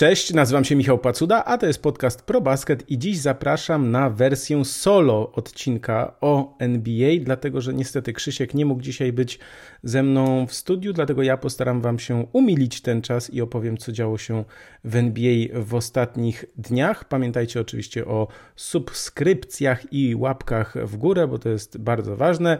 Cześć, nazywam się Michał Pacuda, a to jest podcast ProBasket i dziś zapraszam na wersję solo odcinka o NBA, dlatego że niestety Krzysiek nie mógł dzisiaj być ze mną w studiu, dlatego ja postaram wam się umilić ten czas i opowiem co działo się w NBA w ostatnich dniach. Pamiętajcie oczywiście o subskrypcjach i łapkach w górę, bo to jest bardzo ważne.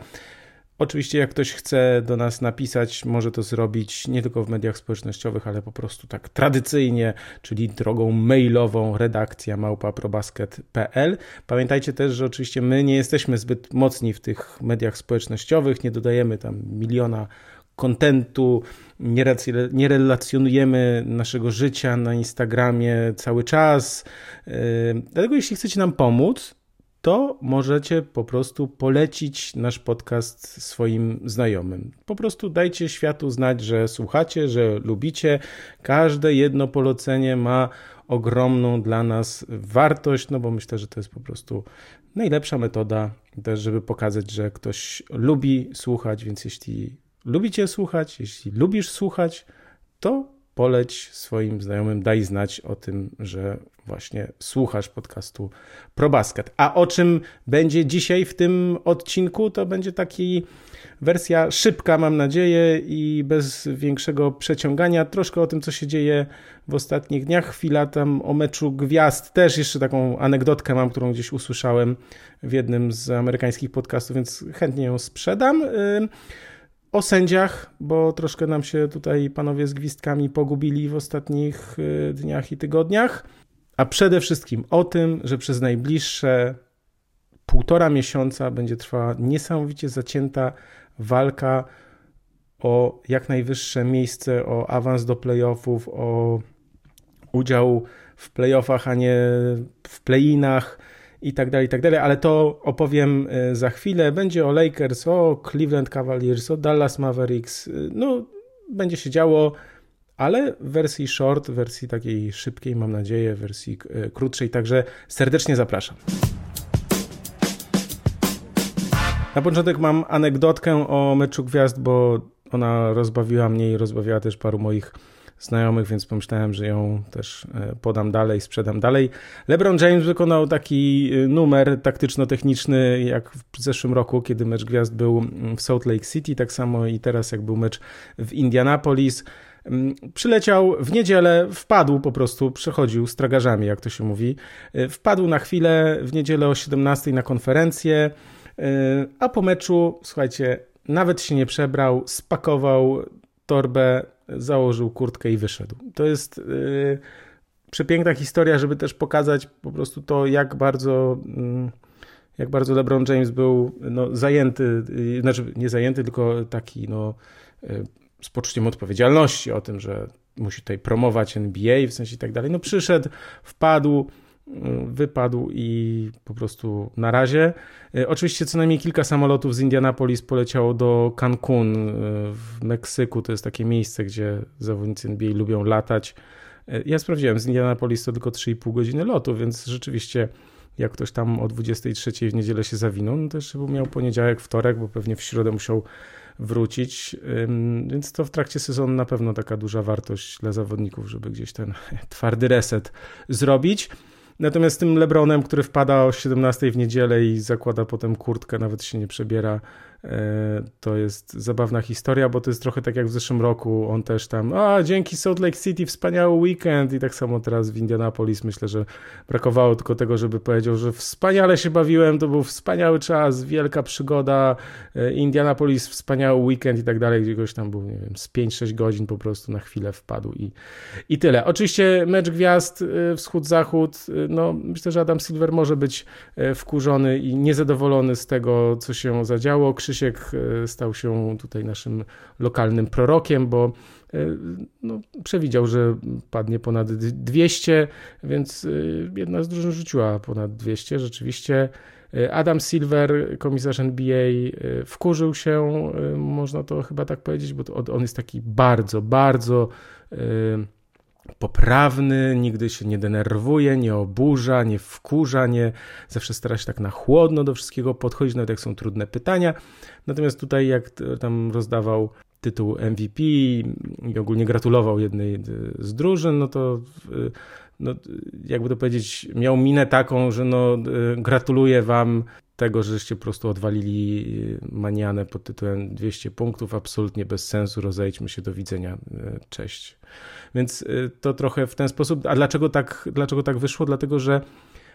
Oczywiście, jak ktoś chce do nas napisać, może to zrobić nie tylko w mediach społecznościowych, ale po prostu tak tradycyjnie, czyli drogą mailową redakcja małpaprobasket.pl. Pamiętajcie też, że oczywiście my nie jesteśmy zbyt mocni w tych mediach społecznościowych, nie dodajemy tam miliona kontentu, nie relacjonujemy naszego życia na Instagramie cały czas. Yy, dlatego jeśli chcecie nam pomóc, to możecie po prostu polecić nasz podcast swoim znajomym. Po prostu dajcie światu znać, że słuchacie, że lubicie. Każde jedno polecenie ma ogromną dla nas wartość, no bo myślę, że to jest po prostu najlepsza metoda też, żeby pokazać, że ktoś lubi słuchać, więc jeśli lubicie słuchać, jeśli lubisz słuchać, to poleć swoim znajomym, daj znać o tym, że właśnie słuchasz podcastu ProBasket. A o czym będzie dzisiaj w tym odcinku, to będzie taki wersja szybka, mam nadzieję, i bez większego przeciągania. Troszkę o tym, co się dzieje w ostatnich dniach. Chwila tam o meczu gwiazd. Też jeszcze taką anegdotkę mam, którą gdzieś usłyszałem w jednym z amerykańskich podcastów, więc chętnie ją sprzedam o sędziach, bo troszkę nam się tutaj panowie z gwizdkami pogubili w ostatnich y, dniach i tygodniach, a przede wszystkim o tym, że przez najbliższe półtora miesiąca będzie trwała niesamowicie zacięta walka o jak najwyższe miejsce, o awans do playoffów, o udział w playoffach, a nie w playinach i tak dalej, i tak dalej, ale to opowiem e, za chwilę. Będzie o Lakers, o Cleveland Cavaliers, o Dallas Mavericks, e, no będzie się działo, ale w wersji short, wersji takiej szybkiej, mam nadzieję, wersji e, krótszej, także serdecznie zapraszam. Na początek mam anegdotkę o meczu gwiazd, bo ona rozbawiła mnie i rozbawiła też paru moich znajomych, więc pomyślałem, że ją też e, podam dalej, sprzedam dalej. LeBron James wykonał taki e, numer taktyczno-techniczny jak w zeszłym roku, kiedy mecz gwiazd był w Salt Lake City, tak samo i teraz jak był mecz w Indianapolis. Przyleciał w niedzielę, wpadł po prostu, przechodził z tragarzami, jak to się mówi. E, wpadł na chwilę w niedzielę o 17 na konferencję, a po meczu, słuchajcie, nawet się nie przebrał, spakował torbę, założył kurtkę i wyszedł. To jest yy, przepiękna historia, żeby też pokazać po prostu to, jak bardzo. Yy, jak bardzo LeBron James był no, zajęty, yy, znaczy nie zajęty, tylko taki no, y, z poczuciem odpowiedzialności o tym, że musi tutaj promować NBA w sensie i tak dalej. No przyszedł, wpadł, wypadł i po prostu na razie. E, oczywiście co najmniej kilka samolotów z Indianapolis poleciało do Cancun e, w Meksyku. To jest takie miejsce, gdzie zawodnicy NBA lubią latać. Ja sprawdziłem, z Indianapolis to tylko 3,5 godziny lotu, więc rzeczywiście jak ktoś tam o 23 w niedzielę się zawinął, no to jeszcze miał poniedziałek, wtorek, bo pewnie w środę musiał wrócić, więc to w trakcie sezonu na pewno taka duża wartość dla zawodników, żeby gdzieś ten twardy reset zrobić. Natomiast tym Lebronem, który wpada o 17 w niedzielę i zakłada potem kurtkę, nawet się nie przebiera, to jest zabawna historia, bo to jest trochę tak jak w zeszłym roku. On też tam, a dzięki Salt Lake City wspaniały weekend i tak samo teraz w Indianapolis. Myślę, że brakowało tylko tego, żeby powiedział, że wspaniale się bawiłem, to był wspaniały czas, wielka przygoda. E, Indianapolis wspaniały weekend i tak dalej. Gdzieś tam był, nie wiem, z 5-6 godzin po prostu na chwilę wpadł i, i tyle. Oczywiście mecz gwiazd e, wschód-zachód. No, myślę, że Adam Silver może być wkurzony i niezadowolony z tego, co się zadziało. Krzysiek e, stał się tutaj naszym lokalnym prorokiem, bo e, no, przewidział, że padnie ponad 200, więc e, jedna z drużyn rzuciła ponad 200. Rzeczywiście Adam Silver, komisarz NBA, wkurzył się, można to chyba tak powiedzieć, bo on jest taki bardzo, bardzo poprawny, nigdy się nie denerwuje, nie oburza, nie wkurza, nie zawsze stara się tak na chłodno do wszystkiego podchodzić, nawet jak są trudne pytania. Natomiast tutaj jak tam rozdawał tytuł MVP i ogólnie gratulował jednej z drużyn, no to no, jakby to powiedzieć, miał minę taką, że no, gratuluję wam tego, żeście po prostu odwalili manianę pod tytułem 200 punktów, absolutnie bez sensu, rozejdźmy się, do widzenia, cześć. Więc to trochę w ten sposób, a dlaczego tak, dlaczego tak wyszło? Dlatego, że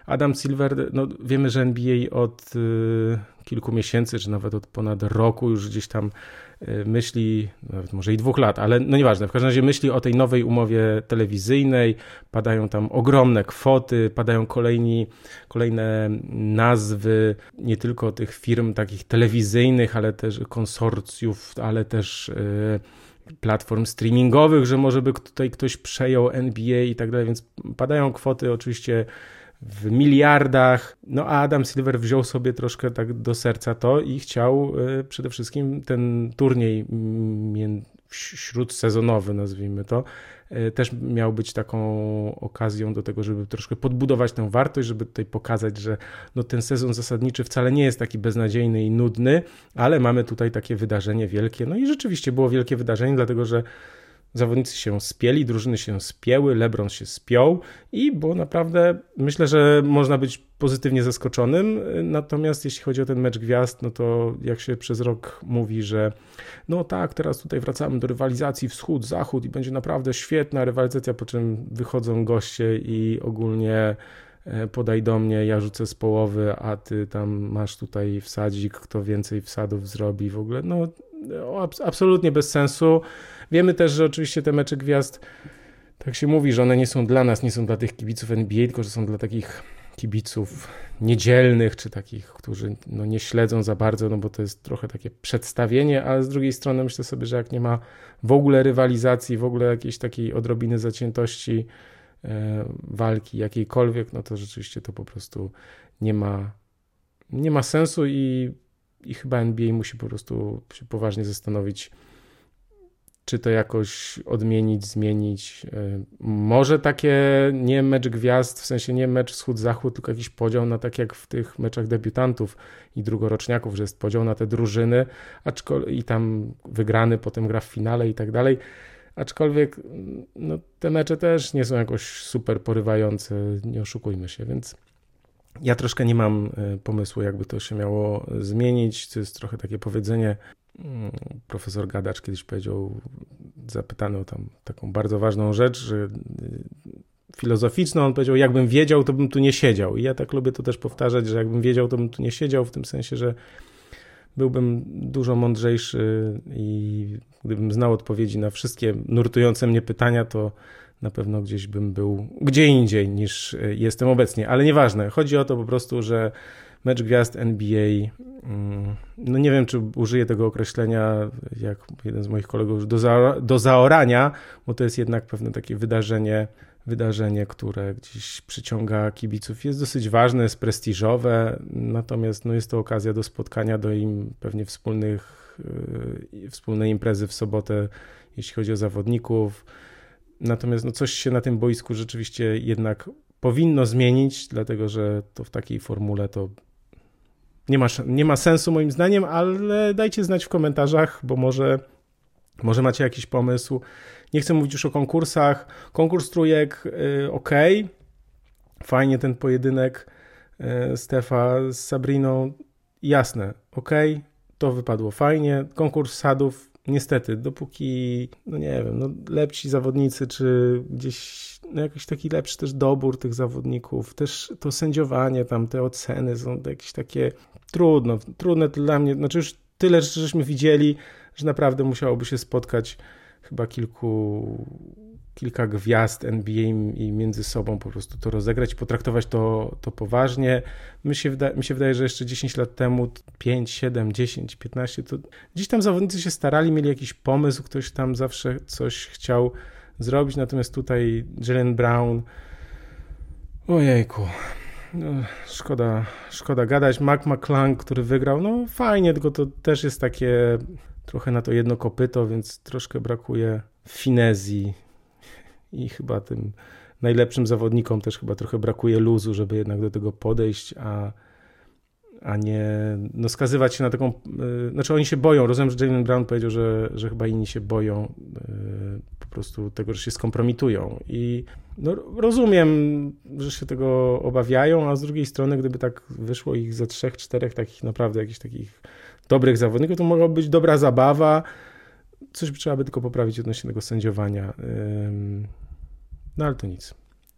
Adam Silver, no wiemy, że NBA od y, kilku miesięcy, czy nawet od ponad roku już gdzieś tam y, myśli, nawet może i dwóch lat, ale no nieważne, w każdym razie myśli o tej nowej umowie telewizyjnej, padają tam ogromne kwoty, padają kolejni, kolejne nazwy nie tylko tych firm takich telewizyjnych, ale też konsorcjów, ale też y, platform streamingowych, że może by tutaj ktoś przejął NBA i tak dalej, więc padają kwoty. Oczywiście w miliardach. No a Adam Silver wziął sobie troszkę tak do serca to i chciał y, przede wszystkim ten turniej śródsezonowy, nazwijmy to, y, też miał być taką okazją do tego, żeby troszkę podbudować tę wartość, żeby tutaj pokazać, że no ten sezon zasadniczy wcale nie jest taki beznadziejny i nudny, ale mamy tutaj takie wydarzenie wielkie. No i rzeczywiście było wielkie wydarzenie, dlatego że zawodnicy się spieli, drużyny się spięły, LeBron się spiął i było naprawdę, myślę, że można być pozytywnie zaskoczonym. Natomiast jeśli chodzi o ten mecz gwiazd, no to jak się przez rok mówi, że no tak, teraz tutaj wracamy do rywalizacji wschód-zachód i będzie naprawdę świetna rywalizacja, po czym wychodzą goście i ogólnie e, podaj do mnie, ja rzucę z połowy, a ty tam masz tutaj wsadzik, kto więcej wsadów zrobi w ogóle. No absolutnie bez sensu. Wiemy też, że oczywiście te mecze gwiazd, tak się mówi, że one nie są dla nas, nie są dla tych kibiców NBA, tylko że są dla takich kibiców niedzielnych, czy takich, którzy no, nie śledzą za bardzo, no bo to jest trochę takie przedstawienie, ale z drugiej strony myślę sobie, że jak nie ma w ogóle rywalizacji, w ogóle jakiejś takiej odrobiny zaciętości e, walki jakiejkolwiek, no to rzeczywiście to po prostu nie ma, nie ma sensu i, i chyba NBA musi po prostu się poważnie zastanowić, czy to jakoś odmienić, zmienić. E, może takie nie mecz gwiazd, w sensie nie mecz wschód-zachód, tylko jakiś podział na tak jak w tych meczach debiutantów i drugoroczniaków, że jest podział na te drużyny i tam wygrany potem gra w finale i tak dalej. Aczkolwiek no, te mecze też nie są jakoś super porywające, nie oszukujmy się, więc ja troszkę nie mam e, pomysłu, jakby to się miało zmienić. To jest trochę takie powiedzenie, Mm, profesor Gadacz kiedyś powiedział, zapytany o tam taką bardzo ważną rzecz, że y, filozoficzną, on powiedział, jakbym wiedział, to bym tu nie siedział. I ja tak lubię to też powtarzać, że jakbym wiedział, to bym tu nie siedział, w tym sensie, że byłbym dużo mądrzejszy i gdybym znał odpowiedzi na wszystkie nurtujące mnie pytania, to na pewno gdzieś bym był gdzie indziej niż y, jestem obecnie. Ale nieważne, chodzi o to po prostu, że mecz gwiazd NBA. Mm, no nie wiem, czy użyję tego określenia, jak jeden z moich kolegów, do, za, do zaorania, bo to jest jednak pewne takie wydarzenie, wydarzenie, które gdzieś przyciąga kibiców. Jest dosyć ważne, jest prestiżowe, natomiast no jest to okazja do spotkania, do im pewnie wspólnych, yy, wspólnej imprezy w sobotę, jeśli chodzi o zawodników. Natomiast no coś się na tym boisku rzeczywiście jednak powinno zmienić, dlatego że to w takiej formule to nie ma, nie ma sensu moim zdaniem, ale dajcie znać w komentarzach, bo może, może macie jakiś pomysł. Nie chcę mówić już o konkursach. Konkurs trójek yy, ok. Fajnie ten pojedynek yy, Stefa z Sabriną. Jasne, ok. To wypadło fajnie. Konkurs sadów niestety, dopóki, no nie wiem, no lepsi zawodnicy, czy gdzieś no jakiś taki lepszy też dobór tych zawodników, też to sędziowanie, tam te oceny są jakieś takie trudno, trudne dla mnie, znaczy już tyle rzeczy żeśmy widzieli, że naprawdę musiałoby się spotkać chyba kilku, kilka gwiazd NBA i między sobą po prostu to rozegrać, potraktować to, to poważnie. Mi się, mi się wydaje, że jeszcze 10 lat temu, 5, 7, 10, 15, to gdzieś tam zawodnicy się starali, mieli jakiś pomysł, ktoś tam zawsze coś chciał zrobić, natomiast tutaj Jalen Brown, ojejku, no, szkoda, szkoda gadać. Mac McClung, który wygrał, no fajnie, tylko to też jest takie trochę na to jedno kopyto, więc troszkę brakuje finezji i chyba tym najlepszym zawodnikom też chyba trochę brakuje luzu, żeby jednak do tego podejść, a, a nie no, skazywać się na taką. Yy, znaczy, oni się boją. Rozumiem, że Jalen Brown powiedział, że, że chyba inni się boją yy, po prostu tego, że się skompromitują. I no, rozumiem, że się tego obawiają, a z drugiej strony, gdyby tak wyszło ich ze trzech, czterech takich naprawdę jakichś takich dobrych zawodników, to mogła być dobra zabawa. Coś by trzeba by tylko poprawić odnośnie tego sędziowania. No ale to nic.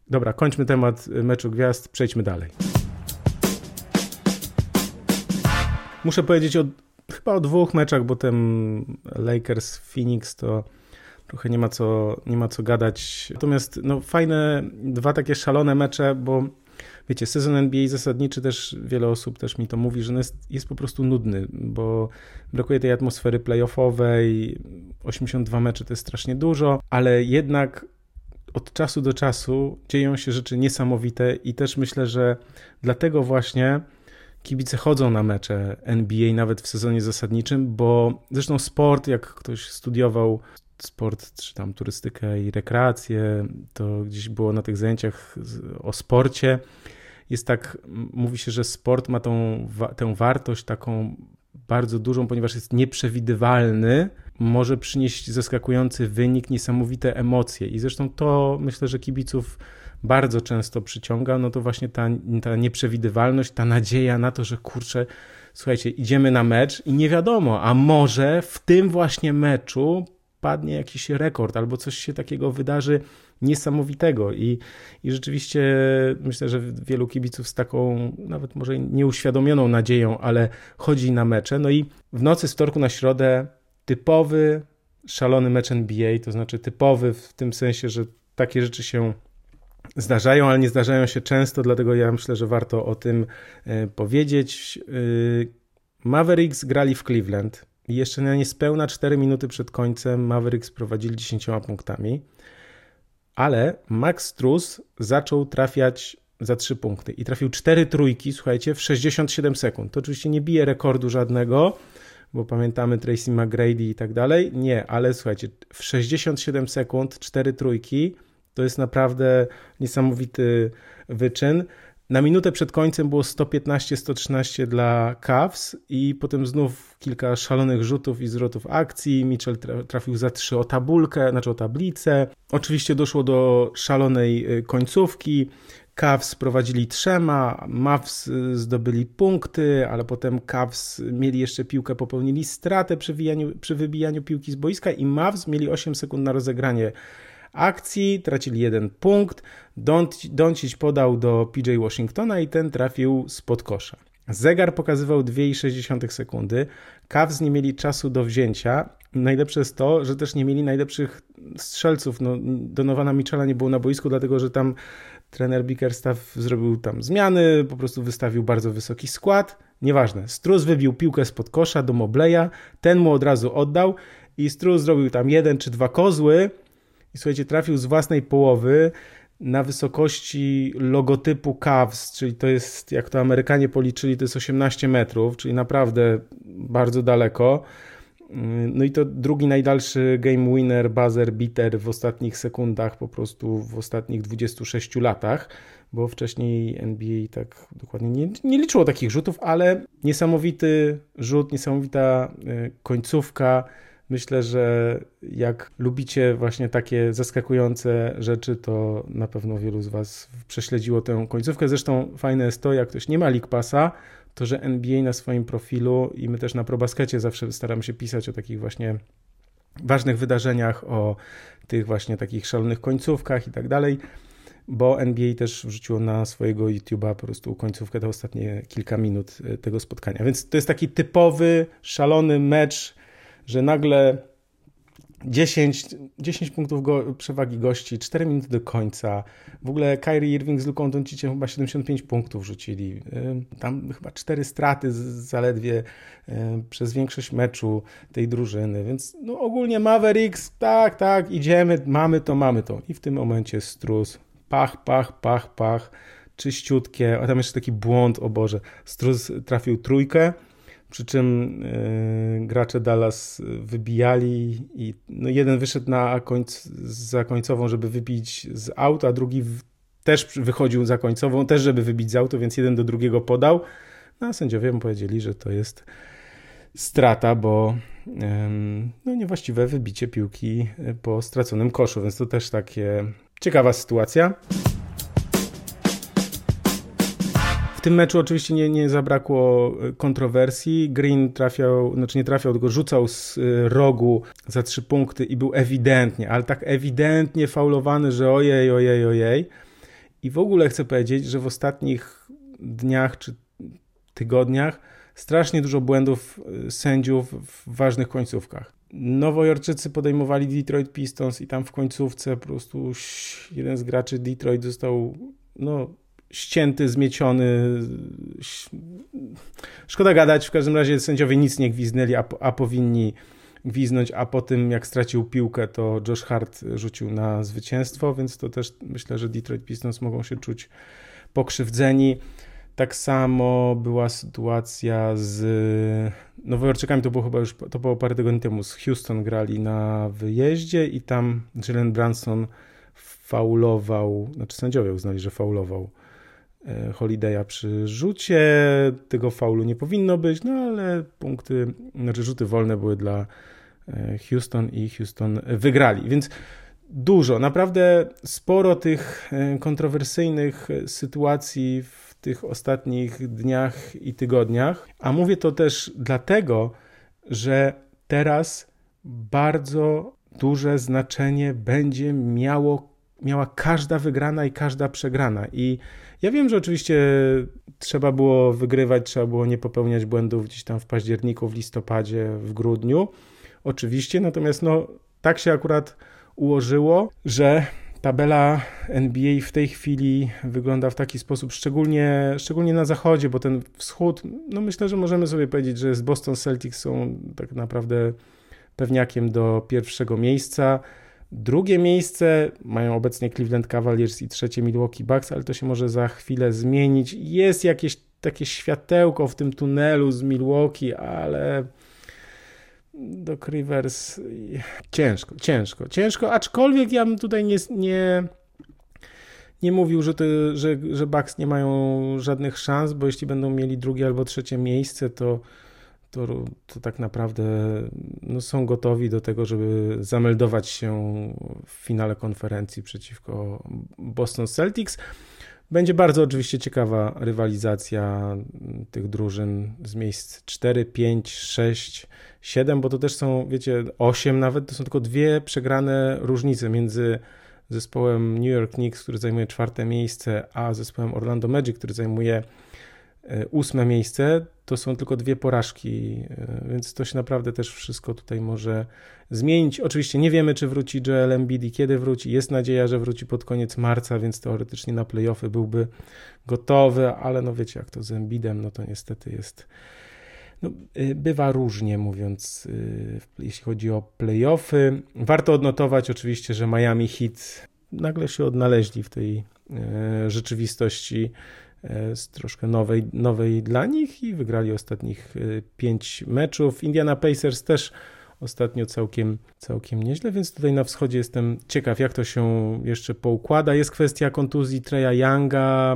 Dobra, kończmy temat meczu gwiazd, przejdźmy dalej. Muszę powiedzieć o, chyba o dwóch meczach, bo ten Lakers Phoenix to trochę nie ma co, nie ma co gadać. Natomiast no, fajne, dwa takie szalone mecze, bo wiecie, sezon NBA zasadniczy też, wiele osób też mi to mówi, że jest, jest po prostu nudny, bo brakuje tej atmosfery playoffowej, 82 mecze to jest strasznie dużo, ale jednak od czasu do czasu dzieją się rzeczy niesamowite i też myślę, że dlatego właśnie kibice chodzą na mecze NBA nawet w sezonie zasadniczym, bo zresztą sport, jak ktoś studiował sport, czy tam turystykę i rekreację, to gdzieś było na tych zajęciach o sporcie. Jest tak, mówi się, że sport ma tą, tę wartość taką bardzo dużą, ponieważ jest nieprzewidywalny, może przynieść zaskakujący wynik, niesamowite emocje. I zresztą to myślę, że kibiców bardzo często przyciąga, no to właśnie ta, ta nieprzewidywalność, ta nadzieja na to, że kurczę, słuchajcie, idziemy na mecz i nie wiadomo, a może w tym właśnie meczu padnie jakiś rekord albo coś się takiego wydarzy niesamowitego i, i rzeczywiście myślę, że wielu kibiców z taką nawet może nieuświadomioną nadzieją, ale chodzi na mecze. No i w nocy z wtorku na środę typowy, szalony mecz NBA, to znaczy typowy w tym sensie, że takie rzeczy się zdarzają, ale nie zdarzają się często, dlatego ja myślę, że warto o tym e, powiedzieć. E, Mavericks grali w Cleveland jeszcze na niespełna 4 minuty przed końcem Mavericks prowadzili 10 punktami, ale Max Strus zaczął trafiać za 3 punkty i trafił 4 trójki, słuchajcie, w 67 sekund. To oczywiście nie bije rekordu żadnego, bo pamiętamy Tracy McGrady i tak dalej. Nie, ale słuchajcie, w 67 sekund 4 trójki to jest naprawdę niesamowity wyczyn. Na minutę przed końcem było 115-113 dla Cavs i potem znów kilka szalonych rzutów i zwrotów akcji. Mitchell trafił za trzy o tabulkę, znaczy o tablicę. Oczywiście doszło do szalonej y, końcówki. Cavs prowadzili trzema, Mavs y, zdobyli punkty, ale potem Cavs mieli jeszcze piłkę, popełnili stratę przy, przy wybijaniu piłki z boiska i Mavs mieli 8 sekund na rozegranie akcji, tracili jeden punkt. Doncic podał do PJ Washingtona i ten trafił spod kosza. Zegar pokazywał 2,6 sekundy. Cavs nie mieli czasu do wzięcia. Najlepsze jest to, że też nie mieli najlepszych strzelców. No, Donowana Michela nie było na boisku, dlatego że tam trener Bickerstaff zrobił tam zmiany, po prostu wystawił bardzo wysoki skład. Nieważne. Struz wybił piłkę spod kosza do Mobleya, ten mu od razu oddał i Struz zrobił tam jeden czy dwa kozły, i słuchajcie, trafił z własnej połowy na wysokości logotypu Cavs, czyli to jest, jak to Amerykanie policzyli, to jest 18 metrów, czyli naprawdę bardzo daleko. No i to drugi najdalszy game winner, buzzer beater w ostatnich sekundach, po prostu w ostatnich 26 latach, bo wcześniej NBA tak dokładnie nie, nie liczyło takich rzutów, ale niesamowity rzut, niesamowita e, końcówka, Myślę, że jak lubicie właśnie takie zaskakujące rzeczy, to na pewno wielu z Was prześledziło tę końcówkę. Zresztą fajne jest to, jak ktoś nie ma League Passa, to że NBA na swoim profilu i my też na ProBaskecie zawsze staramy się pisać o takich właśnie ważnych wydarzeniach, o tych właśnie takich szalonych końcówkach i tak dalej, bo NBA też wrzuciło na swojego YouTube'a po prostu końcówkę, te ostatnie kilka minut e, tego spotkania. Więc to jest taki typowy, szalony mecz że nagle 10, 10 punktów go, przewagi gości, 4 minuty do końca. W ogóle Kyrie Irving z Luką Donciciem chyba 75 punktów rzucili. Tam chyba 4 straty zaledwie przez większość meczu tej drużyny. Więc no ogólnie Mavericks, tak, tak, idziemy, mamy to, mamy to. I w tym momencie Strus, pach, pach, pach, pach, czyściutkie. A tam jeszcze taki błąd, o Boże. Strus trafił trójkę, przy czym yy, gracze Dallas wybijali i no jeden wyszedł na końc, za końcową, żeby wybić z auta, a drugi w, też wychodził za końcową, też żeby wybić z auto, więc jeden do drugiego podał. No, a sędziowie mu powiedzieli, że to jest strata, bo no, niewłaściwe wybicie piłki po straconym koszu, więc to też takie ciekawa sytuacja. Tym meczu oczywiście nie, nie zabrakło kontrowersji. Green trafiał, znaczy nie trafiał, tylko rzucał z y, rogu za trzy punkty i był ewidentnie, ale tak ewidentnie faulowany, że ojej, ojej, ojej. I w ogóle chcę powiedzieć, że w ostatnich dniach czy tygodniach strasznie dużo błędów y, sędziów w ważnych końcówkach. Nowojorczycy podejmowali Detroit Pistons i tam w końcówce po prostu jeden z graczy Detroit został no, ścięty, zmieciony. Szkoda gadać, w każdym razie sędziowie nic nie gwiznęli, a, a powinni gwiznąć, a po tym jak stracił piłkę, to Josh Hart rzucił na zwycięstwo, więc to też myślę, że Detroit Pistons mogą się czuć pokrzywdzeni. Tak samo była sytuacja z Nowojorczykami, to było chyba już to było parę tygodni temu, z Houston grali na wyjeździe i tam Jalen Branson faulował, znaczy sędziowie uznali, że faulował Holiday'a przy rzucie. Tego faulu nie powinno być, no ale punkty, znaczy rzuty wolne były dla e, Houston i Houston wygrali. Więc dużo, naprawdę sporo tych e, kontrowersyjnych sytuacji w tych ostatnich dniach i tygodniach. A mówię to też dlatego, że teraz bardzo duże znaczenie będzie miało, miała każda wygrana i każda przegrana. I ja wiem, że oczywiście trzeba było wygrywać, trzeba było nie popełniać błędów gdzieś tam w październiku, w listopadzie, w grudniu. Oczywiście, natomiast no, tak się akurat ułożyło, że tabela NBA w tej chwili wygląda w taki sposób, szczególnie, szczególnie na zachodzie, bo ten wschód, no myślę, że możemy sobie powiedzieć, że z Boston Celtics są tak naprawdę pewniakiem do pierwszego miejsca. Drugie miejsce mają obecnie Cleveland Cavaliers i trzecie Milwaukee Bucks, ale to się może za chwilę zmienić. Jest jakieś takie światełko w tym tunelu z Milwaukee, ale do Rivers ciężko, ciężko, ciężko, aczkolwiek ja bym tutaj nie, nie, nie mówił, że, to, że, że Bucks nie mają żadnych szans, bo jeśli będą mieli drugie albo trzecie miejsce, to, to, to tak naprawdę no, są gotowi do tego, żeby zameldować się w finale konferencji przeciwko Boston Celtics. Będzie bardzo oczywiście ciekawa rywalizacja tych drużyn z miejsc 4, 5, 6, 7, bo to też są, wiecie, 8 nawet, to są tylko dwie przegrane różnice między zespołem New York Knicks, który zajmuje czwarte miejsce, a zespołem Orlando Magic, który zajmuje ósme miejsce, to są tylko dwie porażki, e, więc to się naprawdę też wszystko tutaj może zmienić. Oczywiście nie wiemy, czy wróci Joel Embiid i kiedy wróci. Jest nadzieja, że wróci pod koniec marca, więc teoretycznie na playoffy byłby gotowy, ale no wiecie, jak to z Embiidem, no to niestety jest no, y, bywa różnie, mówiąc, jeśli chodzi o playoffy. Warto odnotować oczywiście, że Miami Heat nagle się odnaleźli w tej e, rzeczywistości e, z troszkę nowej, nowej dla nich i wygrali ostatnich e, pięć meczów. Indiana Pacers też ostatnio całkiem, całkiem nieźle, więc tutaj na wschodzie jestem ciekaw, jak to się jeszcze poukłada. Jest kwestia kontuzji Treya Younga.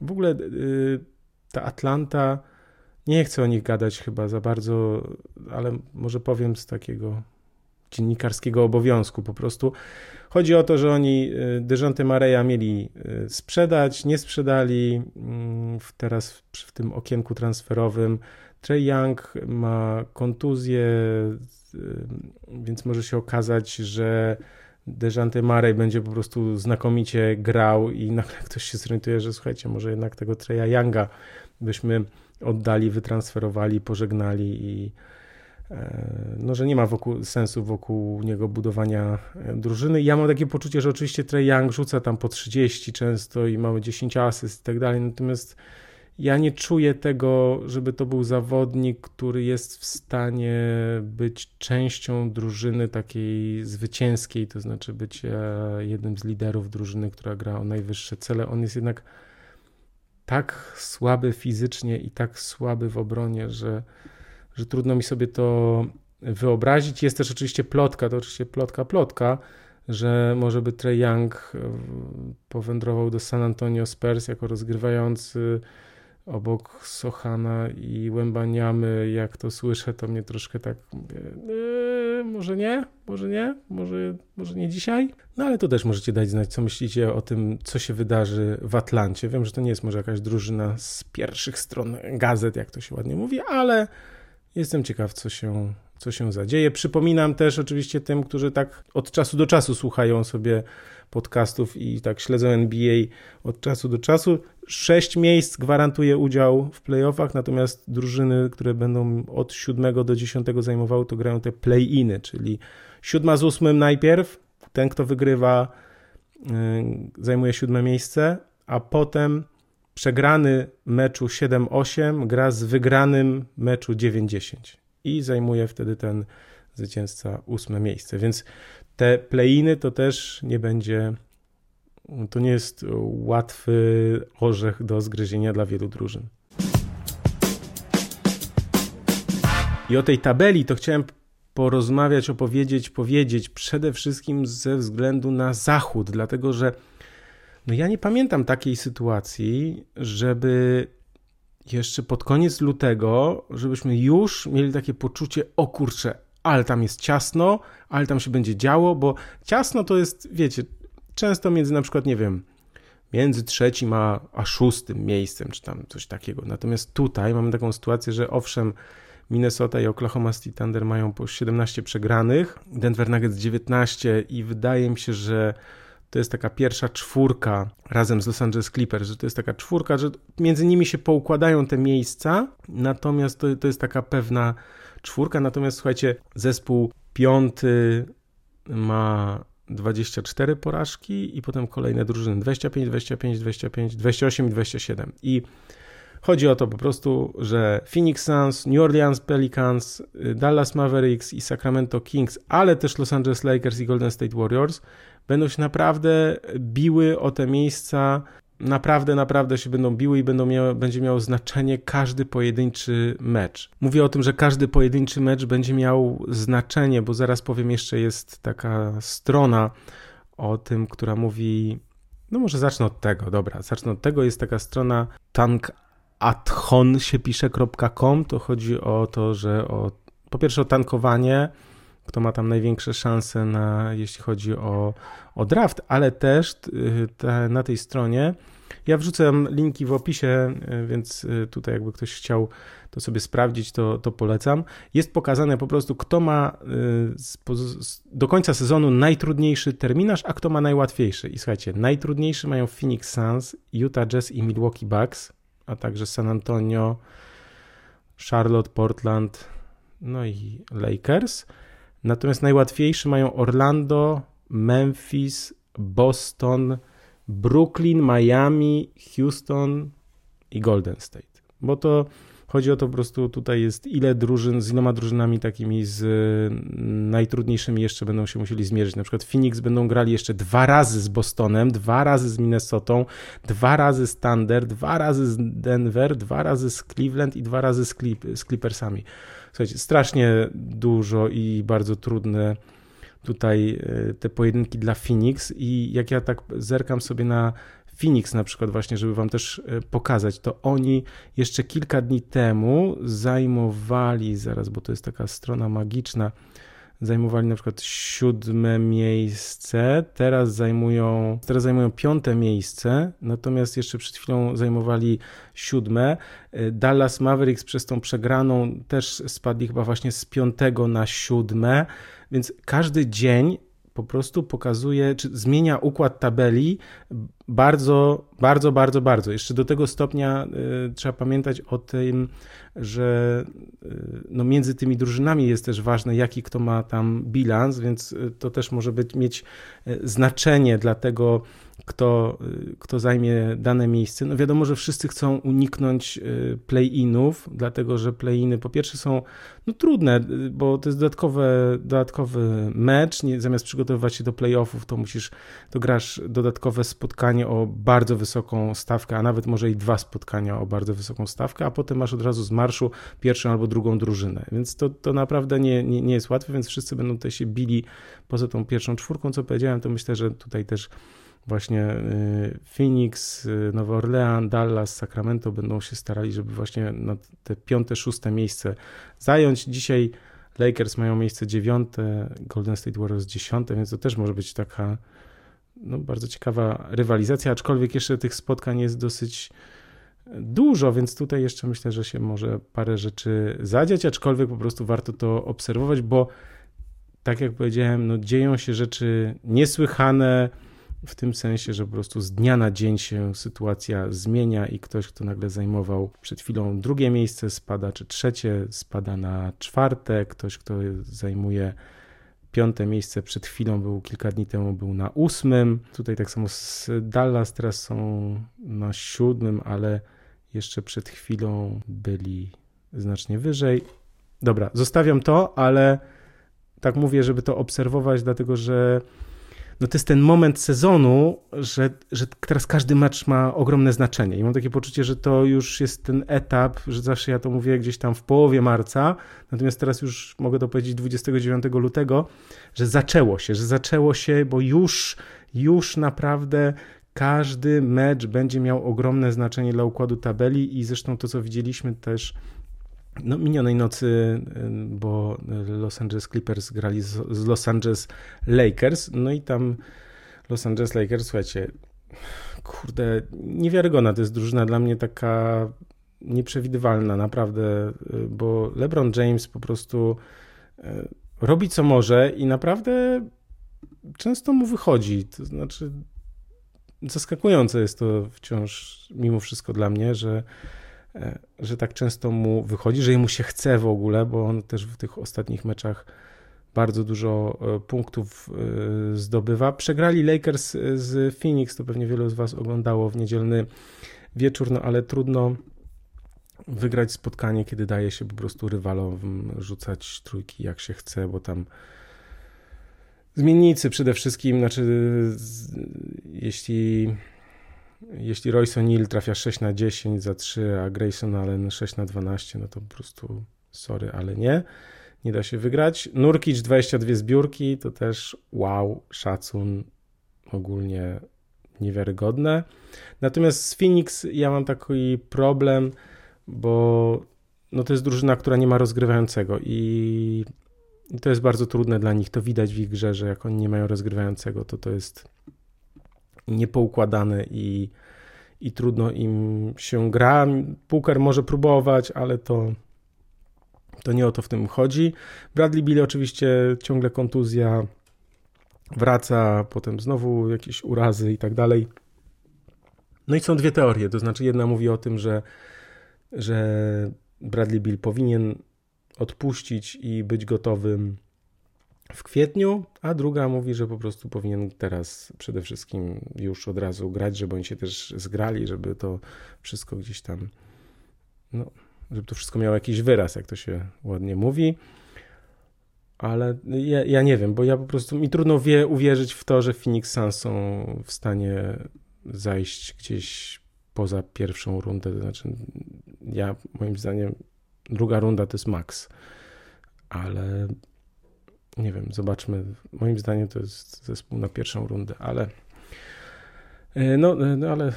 W ogóle ta Atlanta nie chcę o nich gadać chyba za bardzo, ale może powiem z takiego dziennikarskiego obowiązku po prostu. Chodzi o to, że oni y, Dejonte Mareja mieli y, sprzedać, nie sprzedali mm, teraz w tym okienku transferowym. Trey Young ma kontuzję, y, więc może się okazać, że Dejante Marej będzie po prostu znakomicie grał i nagle ktoś się zorientuje, że słuchajcie, może jednak tego Treya Younga byśmy oddali, wytransferowali, pożegnali i no, że nie ma wokół, sensu wokół niego budowania e, drużyny. Ja mam takie poczucie, że oczywiście Trey Young rzuca tam po 30 często i mamy 10 asyst i tak dalej, natomiast ja nie czuję tego, żeby to był zawodnik, który jest w stanie być częścią drużyny takiej zwycięskiej, to znaczy być e, jednym z liderów drużyny, która gra o najwyższe cele. On jest jednak tak słaby fizycznie i tak słaby w obronie, że, że trudno mi sobie to wyobrazić. Jest też oczywiście plotka, to oczywiście plotka, plotka, że może by Trey Young e, powędrował do San Antonio Spurs jako rozgrywający obok Sochana i Łębaniamy, jak to słyszę, to mnie troszkę tak mówię, yy, może nie, może nie, może, może nie dzisiaj. No ale to też możecie dać znać, co myślicie o tym, co się wydarzy w Atlancie. Wiem, że to nie jest może jakaś drużyna z pierwszych stron gazet, jak to się ładnie mówi, ale jestem ciekaw, co się, co się zadzieje. Przypominam też oczywiście tym, którzy tak od czasu do czasu słuchają sobie podcastów i tak śledzą NBA od czasu do czasu. Sześć miejsc gwarantuje udział w playoffach, natomiast drużyny, które będą od siódmego do dziesiątego zajmowały, to grają te play-iny, czyli siódma z ósmym najpierw, ten kto wygrywa yy, zajmuje siódme miejsce, a potem przegrany meczu 7-8 gra z wygranym meczu 9-10 i zajmuje wtedy ten zwycięzca ósme miejsce. Więc te playiny to też nie będzie, to nie jest łatwy orzech do zgryzienia dla wielu drużyn. I o tej tabeli to chciałem porozmawiać, opowiedzieć, powiedzieć przede wszystkim ze względu na zachód, dlatego że no ja nie pamiętam takiej sytuacji, żeby jeszcze pod koniec lutego, żebyśmy już mieli takie poczucie, o kurczę, ale tam jest ciasno, ale tam się będzie działo, bo ciasno to jest, wiecie, często między na przykład, nie wiem, między trzecim a, a szóstym miejscem, czy tam coś takiego. Natomiast tutaj mamy taką sytuację, że owszem, Minnesota i Oklahoma City Thunder mają po 17 przegranych, Denver Nuggets 19 i wydaje mi się, że to jest taka pierwsza czwórka razem z Los Angeles Clippers, że to jest taka czwórka, że między nimi się poukładają te miejsca, natomiast to, to jest taka pewna czwórka, natomiast słuchajcie, zespół piąty ma 24 porażki i potem kolejne drużyny 25, 25, 25, 28 i 27. I chodzi o to po prostu, że Phoenix Suns, New Orleans Pelicans, Dallas Mavericks i Sacramento Kings, ale też Los Angeles Lakers i Golden State Warriors będą się naprawdę biły o te miejsca naprawdę, naprawdę się będą biły i będą miały, będzie miało znaczenie każdy pojedynczy mecz. Mówię o tym, że każdy pojedynczy mecz będzie miał znaczenie, bo zaraz powiem, jeszcze jest taka strona o tym, która mówi. No może zacznę od tego, dobra, zacznę od tego. Jest taka strona tankathon się pisze.com. To chodzi o to, że o, po pierwsze o tankowanie, kto ma tam największe szanse na, jeśli chodzi o, o draft, ale też y, te, na tej stronie ja wrzucę linki w opisie, y, więc y, tutaj jakby ktoś chciał to sobie sprawdzić, to, to polecam. Jest pokazane po prostu, kto ma do końca sezonu najtrudniejszy terminarz, a kto ma najłatwiejszy. I słuchajcie, najtrudniejszy mają Phoenix Suns, Utah Jazz i Milwaukee Bucks, a także San Antonio, Charlotte, Portland, no i Lakers. Natomiast najłatwiejszy mają Orlando, Memphis, Boston, Brooklyn, Miami, Houston i Golden State. Bo to chodzi o to po prostu tutaj jest ile drużyn, z iloma drużynami takimi z najtrudniejszymi jeszcze będą się musieli zmierzyć. Na przykład Phoenix będą grali jeszcze dwa razy z Bostonem, dwa razy z Minnesotą, dwa razy z Thunder, dwa razy z Denver, dwa razy z Cleveland i dwa razy z, Clip, z Clippersami. Słuchajcie, strasznie dużo i bardzo trudne tutaj e, te pojedynki dla Phoenix. I jak ja tak zerkam sobie na Phoenix na przykład właśnie, żeby wam też e, pokazać, to oni jeszcze kilka dni temu zajmowali, zaraz, bo to jest taka strona magiczna, zajmowali na przykład siódme miejsce, teraz zajmują, teraz zajmują piąte miejsce, natomiast jeszcze przed chwilą zajmowali siódme. Dallas Mavericks przez tą przegraną też spadli chyba właśnie z piątego na siódme, więc każdy dzień po prostu pokazuje, czy zmienia układ tabeli bardzo, bardzo, bardzo, bardzo. Jeszcze do tego stopnia y, trzeba pamiętać o tym, że y, no między tymi drużynami jest też ważne, jaki kto ma tam bilans, więc y, to też może być, mieć znaczenie dla tego, kto, kto zajmie dane miejsce. No wiadomo, że wszyscy chcą uniknąć play-inów, dlatego że play-iny po pierwsze są no, trudne, bo to jest dodatkowy, dodatkowy mecz, nie, zamiast przygotowywać się do play-offów, to musisz, to grasz dodatkowe spotkanie o bardzo wysoką stawkę, a nawet może i dwa spotkania o bardzo wysoką stawkę, a potem masz od razu z marszu pierwszą albo drugą drużynę. Więc to, to naprawdę nie, nie, nie jest łatwe, więc wszyscy będą tutaj się bili poza tą pierwszą czwórką, co powiedziałem, to myślę, że tutaj też właśnie y, Phoenix, y, Nowy Orlean, Dallas, Sacramento będą się starali, żeby właśnie na te piąte, szóste miejsce zająć. Dzisiaj Lakers mają miejsce dziewiąte, Golden State Warriors dziesiąte, więc to też może być taka no, bardzo ciekawa rywalizacja, aczkolwiek jeszcze tych spotkań jest dosyć dużo, więc tutaj jeszcze myślę, że się może parę rzeczy zadziać, aczkolwiek po prostu warto to obserwować, bo tak jak powiedziałem, no, dzieją się rzeczy niesłychane, w tym sensie, że po prostu z dnia na dzień się sytuacja zmienia i ktoś, kto nagle zajmował przed chwilą drugie miejsce, spada, czy trzecie, spada na czwarte, ktoś, kto zajmuje piąte miejsce przed chwilą był kilka dni temu był na ósmym. Tutaj tak samo z Dallas teraz są na siódmym, ale jeszcze przed chwilą byli znacznie wyżej. Dobra, zostawiam to, ale tak mówię, żeby to obserwować, dlatego że no to jest ten moment sezonu, że, że teraz każdy mecz ma ogromne znaczenie. I mam takie poczucie, że to już jest ten etap, że zawsze ja to mówię gdzieś tam w połowie marca, natomiast teraz już mogę to powiedzieć 29 lutego, że zaczęło się, że zaczęło się, bo już, już naprawdę każdy mecz będzie miał ogromne znaczenie dla układu tabeli i zresztą to, co widzieliśmy też no, minionej nocy, bo Los Angeles Clippers grali z, Los Angeles Lakers, no i tam Los Angeles Lakers, słuchajcie, kurde, niewiarygodna to jest drużyna dla mnie taka nieprzewidywalna, naprawdę, bo LeBron James po prostu e, robi co może i naprawdę często mu wychodzi. To znaczy, zaskakujące jest to wciąż mimo wszystko dla mnie, że że tak często mu wychodzi, że mu się chce w ogóle, bo on też w tych ostatnich meczach bardzo dużo e, punktów e, zdobywa. Przegrali Lakers z Phoenix, to pewnie wielu z Was oglądało w niedzielny wieczór, no ale trudno wygrać spotkanie, kiedy daje się po prostu rywalom rzucać trójki jak się chce, bo tam zmiennicy przede wszystkim, znaczy jeśli jeśli Royce O'Neal trafia 6 na 10 za 3, a Grayson Allen 6 na 12, no to po prostu sorry, ale nie. Nie da się wygrać. Nurkic 22 zbiórki, to też wow, szacun, ogólnie niewiarygodne. Natomiast z Phoenix ja mam taki problem, bo no to jest drużyna, która nie ma rozgrywającego i, i to jest bardzo trudne dla nich. To widać w ich grze, że jak oni nie mają rozgrywającego, to to jest niepoukładane i, i trudno im się gra. Puker może próbować, ale to, to nie o to w tym chodzi. Bradley Bill oczywiście ciągle kontuzja, wraca, potem znowu jakieś urazy i tak dalej. No i są dwie teorie, to znaczy jedna mówi o tym, że, że Bradley Bill powinien odpuścić i być gotowym w kwietniu, a druga mówi, że po prostu powinien teraz przede wszystkim już od razu grać, żeby oni się też zgrali, żeby to wszystko gdzieś tam, no, żeby to wszystko miało jakiś wyraz, jak to się ładnie mówi. Ale ja, ja nie wiem, bo ja po prostu mi trudno wie, uwierzyć w to, że Phoenix Suns są w stanie zajść gdzieś poza pierwszą rundę. To znaczy, ja moim zdaniem druga runda to jest maks. Ale nie wiem, zobaczmy. Moim zdaniem to jest zespół na pierwszą rundę, ale e, no, e, no ale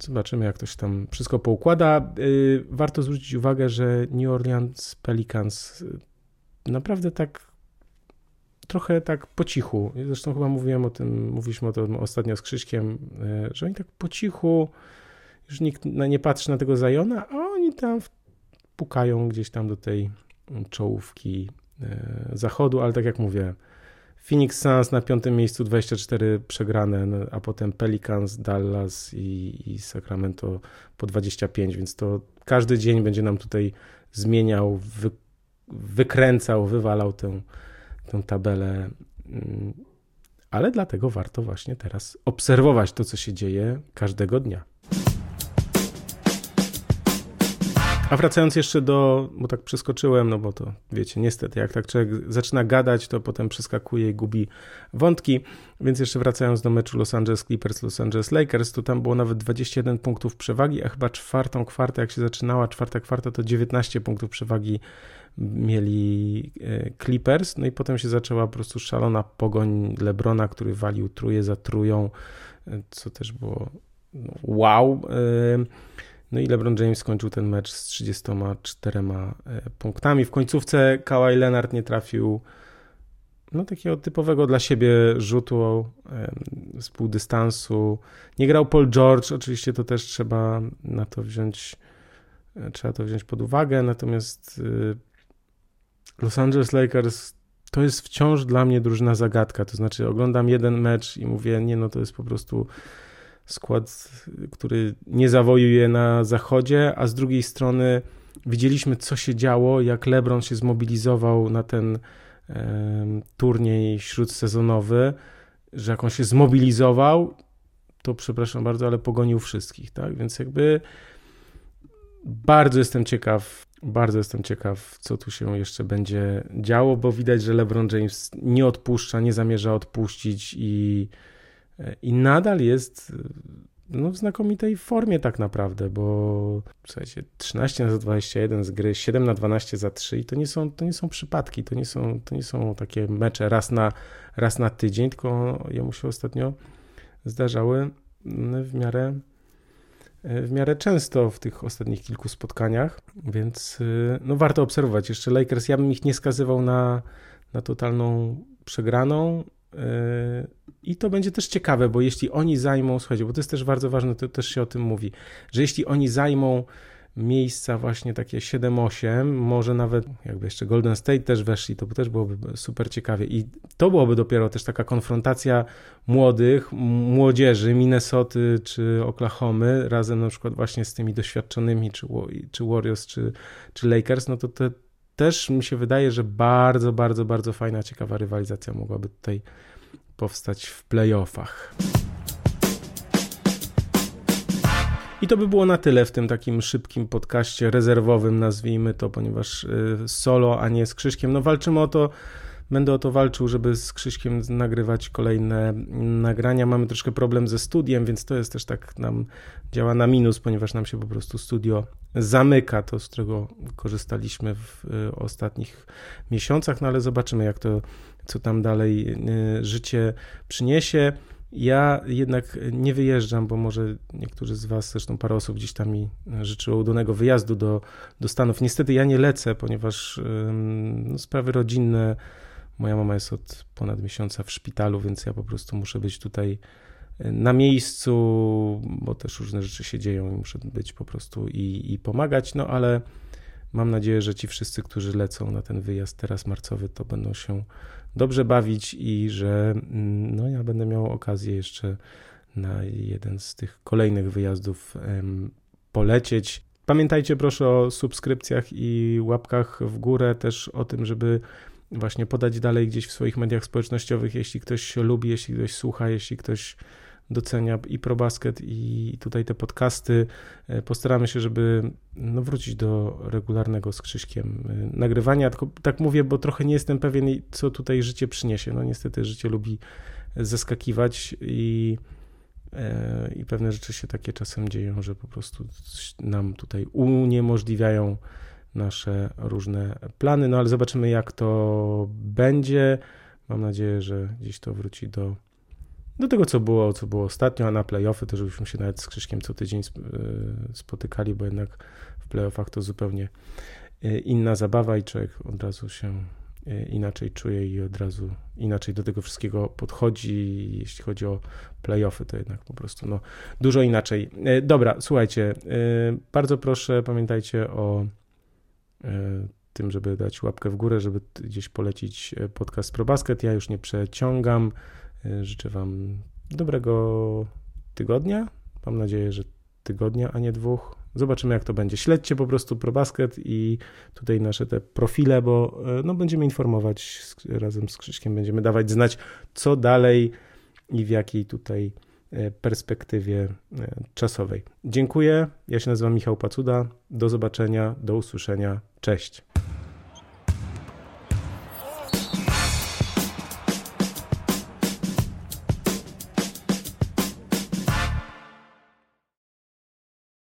zobaczymy, jak to się tam wszystko poukłada. E, warto zwrócić uwagę, że New Orleans Pelicans naprawdę tak trochę tak po cichu, zresztą chyba mówiłem o tym, mówiliśmy o tym ostatnio z Krzyśkiem, że oni tak po cichu, już nikt nie patrzy na tego Zajona, a oni tam pukają gdzieś tam do tej czołówki zachodu, ale tak jak mówię, Phoenix Suns na piątym miejscu 24 przegrane, no, a potem Pelicans, Dallas i, i, Sacramento po 25, więc to każdy dzień będzie nam tutaj zmieniał, wy, wykręcał, wywalał tę, tę tabelę. Mm, ale dlatego warto właśnie teraz obserwować to, co się dzieje każdego dnia. A wracając jeszcze do, bo tak przeskoczyłem, no bo to wiecie, niestety, jak tak człowiek zaczyna gadać, to potem przeskakuje i gubi wątki. Więc jeszcze wracając do meczu Los Angeles Clippers, Los Angeles Lakers, to tam było nawet 21 punktów przewagi, a chyba czwartą kwartę, jak się zaczynała, czwarta kwarta, to 19 punktów przewagi mieli e, Clippers, no i potem się zaczęła po prostu szalona pogoń Lebrona, który walił truje za trują, e, co też było no, wow. E, no i LeBron James skończył ten mecz z 34 punktami. W końcówce Kawhi Leonard nie trafił no takiego typowego dla siebie rzutu z pół dystansu. Nie grał Paul George, oczywiście to też trzeba na to wziąć trzeba to wziąć pod uwagę, natomiast Los Angeles Lakers to jest wciąż dla mnie drużyna zagadka. To znaczy, oglądam jeden mecz i mówię, nie, no to jest po prostu skład, który nie zawojuje na zachodzie, a z drugiej strony widzieliśmy, co się działo, jak LeBron się zmobilizował na ten turniej śródsezonowy, że jak on się zmobilizował, to przepraszam bardzo, ale pogonił wszystkich, tak? Więc jakby bardzo jestem ciekaw, bardzo jestem ciekaw, co tu się jeszcze będzie działo, bo widać, że LeBron James nie odpuszcza, nie zamierza odpuścić i, i nadal jest no, w znakomitej formie tak naprawdę, bo słuchajcie, 13 na 21 z gry, 7 na 12 za 3 i to nie są, to nie są przypadki, to nie są, to nie są takie mecze raz na, raz na tydzień, tylko jemu się ostatnio zdarzały w miarę w miarę często w tych ostatnich kilku spotkaniach, więc y, no warto obserwować. Jeszcze Lakers, ja bym ich nie skazywał na, na totalną przegraną i to będzie też ciekawe, bo jeśli oni zajmą, słuchajcie, bo to jest też bardzo ważne, to też się o tym mówi, że jeśli oni zajmą miejsca właśnie takie 7-8, może nawet jakby jeszcze Golden State też weszli, to też byłoby super ciekawie. I to byłoby dopiero też taka konfrontacja młodych, młodzieży Minnesoty czy Oklahomy razem na przykład właśnie z tymi doświadczonymi czy, czy Warriors czy, czy Lakers, no to te, też mi się wydaje, że bardzo, bardzo, bardzo fajna, ciekawa rywalizacja mogłaby tutaj powstać w playoffach. I to by było na tyle w tym takim szybkim podcaście rezerwowym, nazwijmy to, ponieważ y, solo, a nie z Krzyśkiem. No walczymy o to, będę o to walczył, żeby z Krzyśkiem nagrywać kolejne nagrania. Mamy troszkę problem ze studiem, więc to jest też tak nam działa na minus, ponieważ nam się po prostu studio zamyka, to z którego korzystaliśmy w y, ostatnich miesiącach, no ale zobaczymy jak to, co tam dalej y, życie przyniesie. Ja jednak nie wyjeżdżam, bo może niektórzy z Was, zresztą parę osób gdzieś tam mi życzyło udanego wyjazdu do, do Stanów. Niestety ja nie lecę, ponieważ no, sprawy rodzinne. Moja mama jest od ponad miesiąca w szpitalu, więc ja po prostu muszę być tutaj e, na miejscu, bo też różne rzeczy się dzieją i muszę być po prostu i, i pomagać. No ale mam nadzieję, że ci wszyscy, którzy lecą na ten wyjazd teraz marcowy, to będą się dobrze bawić i że mm, no, ja będę miał okazję jeszcze na jeden z tych kolejnych wyjazdów polecieć. Pamiętajcie proszę o subskrypcjach i łapkach w górę, też o tym, żeby właśnie podać dalej gdzieś w swoich mediach społecznościowych, jeśli ktoś lubi, jeśli ktoś słucha, jeśli ktoś docenia i ProBasket i tutaj te podcasty. E, postaramy się, żeby no, wrócić do regularnego z Krzyśkiem e, nagrywania. Tylko tak mówię, bo trochę nie jestem pewien, co tutaj życie przyniesie. No niestety życie lubi zaskakiwać i, e, i pewne rzeczy się takie czasem dzieją, że po prostu nam tutaj uniemożliwiają nasze różne plany. No ale zobaczymy, jak to będzie. Mam nadzieję, że gdzieś to wróci do do tego, co było, co było ostatnio, a na playoffy to żebyśmy się nawet z Krzyśkiem co tydzień e, spotykali, bo jednak w playoffach to zupełnie e, inna zabawa i człowiek od razu się e, inaczej czuje i od razu inaczej do tego wszystkiego podchodzi. Jeśli chodzi o playoffy, to jednak po prostu no, dużo inaczej. Dobra, słuchajcie, bardzo proszę, pamiętajcie o tym, żeby dać łapkę w górę, żeby gdzieś polecić podcast ProBasket. Ja już nie przeciągam. E, życzę Wam dobrego tygodnia. Mam nadzieję, że tygodnia, a nie dwóch. Zobaczymy, jak to będzie. Śledźcie po prostu ProBasket i tutaj nasze te profile, bo e, no, będziemy informować razem z Krzyśkiem, będziemy dawać znać, co dalej i w jakiej tutaj perspektywie czasowej. Dziękuję. Ja się nazywam Michał Pacuda. Do zobaczenia, do usłyszenia. Cześć.